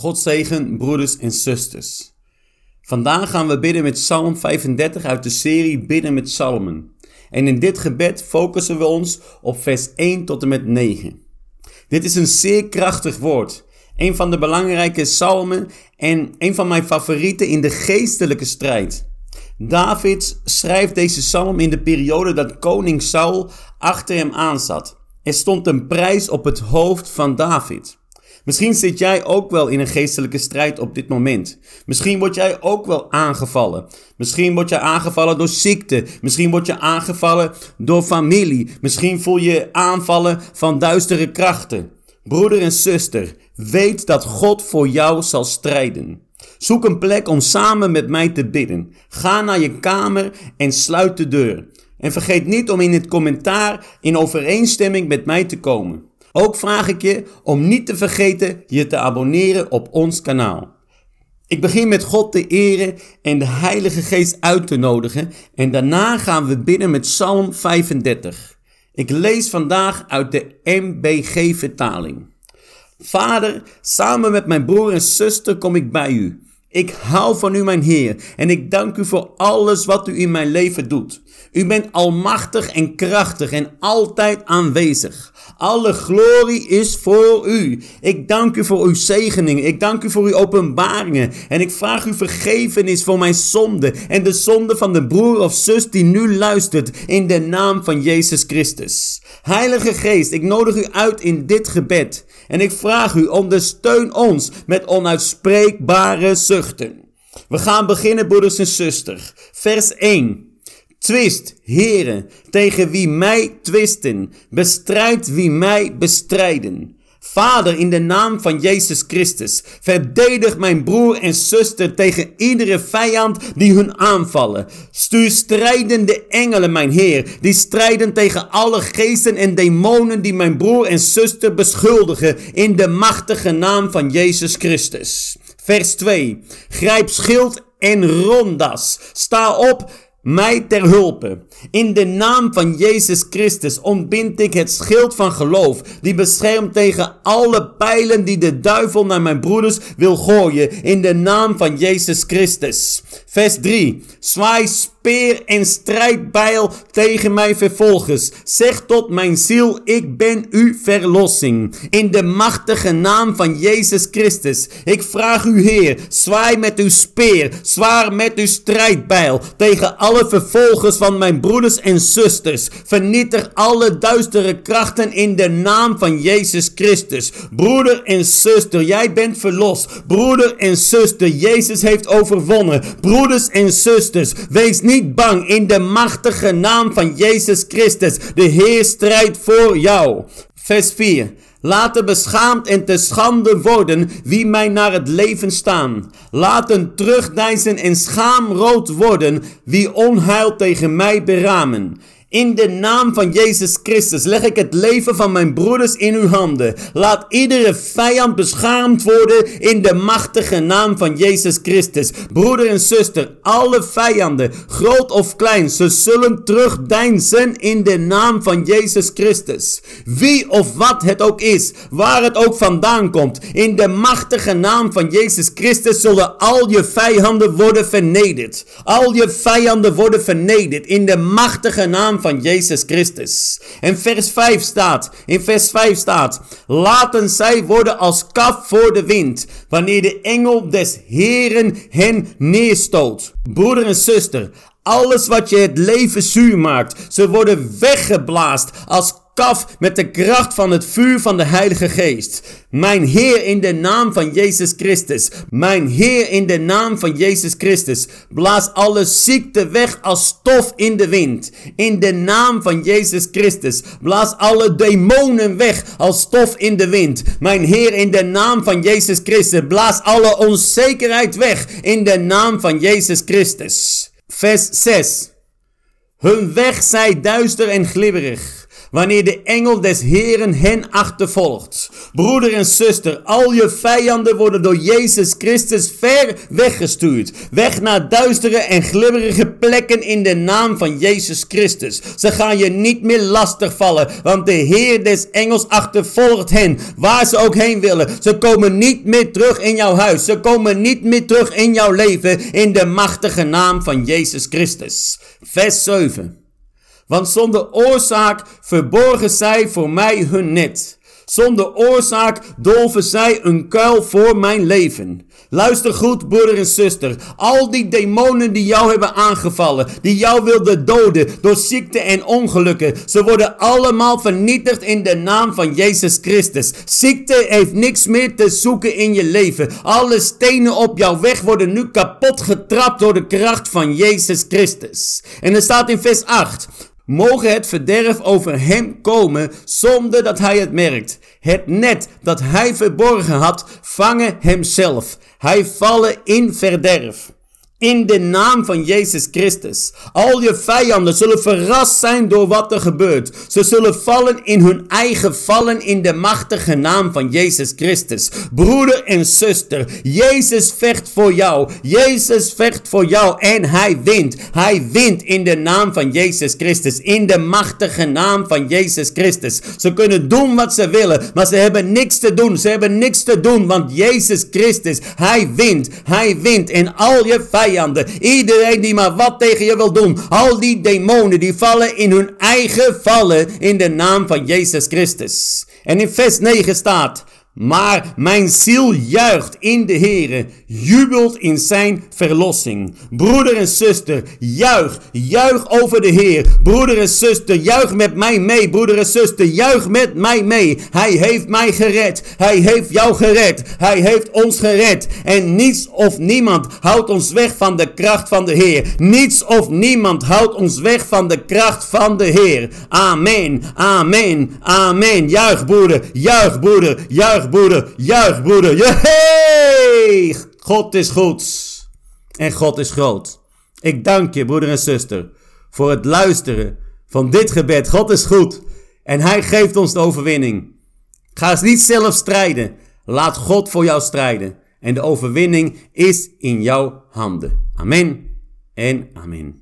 God zegen, broeders en zusters. Vandaag gaan we bidden met Psalm 35 uit de serie Bidden met Psalmen. En in dit gebed focussen we ons op vers 1 tot en met 9. Dit is een zeer krachtig woord. Een van de belangrijke psalmen en een van mijn favorieten in de geestelijke strijd. David schrijft deze psalm in de periode dat koning Saul achter hem aanzat. Er stond een prijs op het hoofd van David. Misschien zit jij ook wel in een geestelijke strijd op dit moment. Misschien word jij ook wel aangevallen. Misschien word je aangevallen door ziekte. Misschien word je aangevallen door familie. Misschien voel je aanvallen van duistere krachten. Broeder en zuster, weet dat God voor jou zal strijden. Zoek een plek om samen met mij te bidden. Ga naar je kamer en sluit de deur. En vergeet niet om in het commentaar in overeenstemming met mij te komen. Ook vraag ik je om niet te vergeten je te abonneren op ons kanaal. Ik begin met God te eren en de Heilige Geest uit te nodigen en daarna gaan we binnen met Psalm 35. Ik lees vandaag uit de MBG-vertaling. Vader, samen met mijn broer en zuster kom ik bij u. Ik hou van u, mijn Heer, en ik dank u voor alles wat u in mijn leven doet. U bent almachtig en krachtig en altijd aanwezig. Alle glorie is voor u. Ik dank u voor uw zegeningen. Ik dank u voor uw openbaringen. En ik vraag u vergevenis voor mijn zonde en de zonde van de broer of zus die nu luistert in de naam van Jezus Christus. Heilige Geest, ik nodig u uit in dit gebed. En ik vraag u, ondersteun ons met onuitspreekbare zuchten. We gaan beginnen, broeders en zusters. Vers 1. Twist, heren, tegen wie mij twisten. Bestrijd wie mij bestrijden. Vader, in de naam van Jezus Christus, verdedig mijn broer en zuster tegen iedere vijand die hun aanvallen. Stuur strijdende engelen, mijn Heer, die strijden tegen alle geesten en demonen die mijn broer en zuster beschuldigen, in de machtige naam van Jezus Christus. Vers 2. Grijp schild en rondas. Sta op mij ter hulpe. In de naam van Jezus Christus ontbind ik het schild van geloof, die beschermt tegen alle pijlen die de duivel naar mijn broeders wil gooien, in de naam van Jezus Christus. Vers 3. Zwaai speer en strijdbijl tegen mijn vervolgers. Zeg tot mijn ziel, ik ben uw verlossing. In de machtige naam van Jezus Christus. Ik vraag u, Heer, zwaai met uw speer, zwaar met uw strijdbijl tegen alle vervolgers van mijn broeders en zusters. Vernietig alle duistere krachten in de naam van Jezus Christus. Broeder en zuster, jij bent verlost. Broeder en zuster, Jezus heeft overwonnen. Broeders en zusters, wees niet bang in de machtige naam van Jezus Christus. De Heer strijdt voor jou. Vers 4. Laten beschaamd en te schande worden wie mij naar het leven staan. Laten terugdijzen en schaamrood worden wie onheil tegen mij beramen. In de naam van Jezus Christus leg ik het leven van mijn broeders in uw handen. Laat iedere vijand beschaamd worden in de machtige naam van Jezus Christus. Broeder en zuster, alle vijanden, groot of klein, ze zullen terugdeinzen in de naam van Jezus Christus. Wie of wat het ook is, waar het ook vandaan komt, in de machtige naam van Jezus Christus zullen al je vijanden worden vernederd. Al je vijanden worden vernederd in de machtige naam van Jezus Christus. En vers 5 staat, in vers 5 staat, laten zij worden als kaf voor de wind, wanneer de engel des Heren hen neerstoot. Broeder en zuster, alles wat je het leven zuur maakt, ze worden weggeblaast als kaf met de kracht van het vuur van de Heilige Geest. Mijn Heer in de naam van Jezus Christus. Mijn Heer in de naam van Jezus Christus. Blaas alle ziekte weg als stof in de wind. In de naam van Jezus Christus. Blaas alle demonen weg als stof in de wind. Mijn Heer in de naam van Jezus Christus. Blaas alle onzekerheid weg in de naam van Jezus Christus. Vers 6. Hun weg zij duister en glibberig. Wanneer de engel des Heren hen achtervolgt. Broeder en zuster, al je vijanden worden door Jezus Christus ver weggestuurd. Weg naar duistere en glibberige plekken in de naam van Jezus Christus. Ze gaan je niet meer lastigvallen, want de Heer des engels achtervolgt hen, waar ze ook heen willen. Ze komen niet meer terug in jouw huis. Ze komen niet meer terug in jouw leven in de machtige naam van Jezus Christus. Vers 7. Want zonder oorzaak verborgen zij voor mij hun net. Zonder oorzaak dolven zij een kuil voor mijn leven. Luister goed, broeder en zuster. Al die demonen die jou hebben aangevallen, die jou wilden doden door ziekte en ongelukken, ze worden allemaal vernietigd in de naam van Jezus Christus. Ziekte heeft niks meer te zoeken in je leven. Alle stenen op jouw weg worden nu kapot getrapt door de kracht van Jezus Christus. En er staat in vers 8 mogen het verderf over hem komen zonder dat hij het merkt. Het net dat hij verborgen had, vangen hemzelf. Hij vallen in verderf. In de naam van Jezus Christus. Al je vijanden zullen verrast zijn door wat er gebeurt. Ze zullen vallen in hun eigen vallen in de machtige naam van Jezus Christus. Broeder en zuster, Jezus vecht voor jou. Jezus vecht voor jou en hij wint. Hij wint in de naam van Jezus Christus. In de machtige naam van Jezus Christus. Ze kunnen doen wat ze willen, maar ze hebben niks te doen. Ze hebben niks te doen, want Jezus Christus, hij wint. Hij wint in al je vijanden Iedereen die maar wat tegen je wil doen. Al die demonen die vallen in hun eigen vallen in de naam van Jezus Christus. En in vers 9 staat. Maar mijn ziel juicht in de Heere, jubelt in zijn verlossing. Broeder en zuster, juich, juich over de Heer. Broeder en zuster, juich met mij mee. Broeder en zuster, juich met mij mee. Hij heeft mij gered. Hij heeft jou gered. Hij heeft ons gered. En niets of niemand houdt ons weg van de kracht van de Heer. Niets of niemand houdt ons weg van de kracht van de Heer. Amen, amen, amen. Juich broeder, juich broeder, juich broeder, juich broeder. Jehee! God is goed. En God is groot. Ik dank je broeder en zuster voor het luisteren van dit gebed. God is goed. En hij geeft ons de overwinning. Ga eens niet zelf strijden. Laat God voor jou strijden. En de overwinning is in jouw handen. Amen en amen.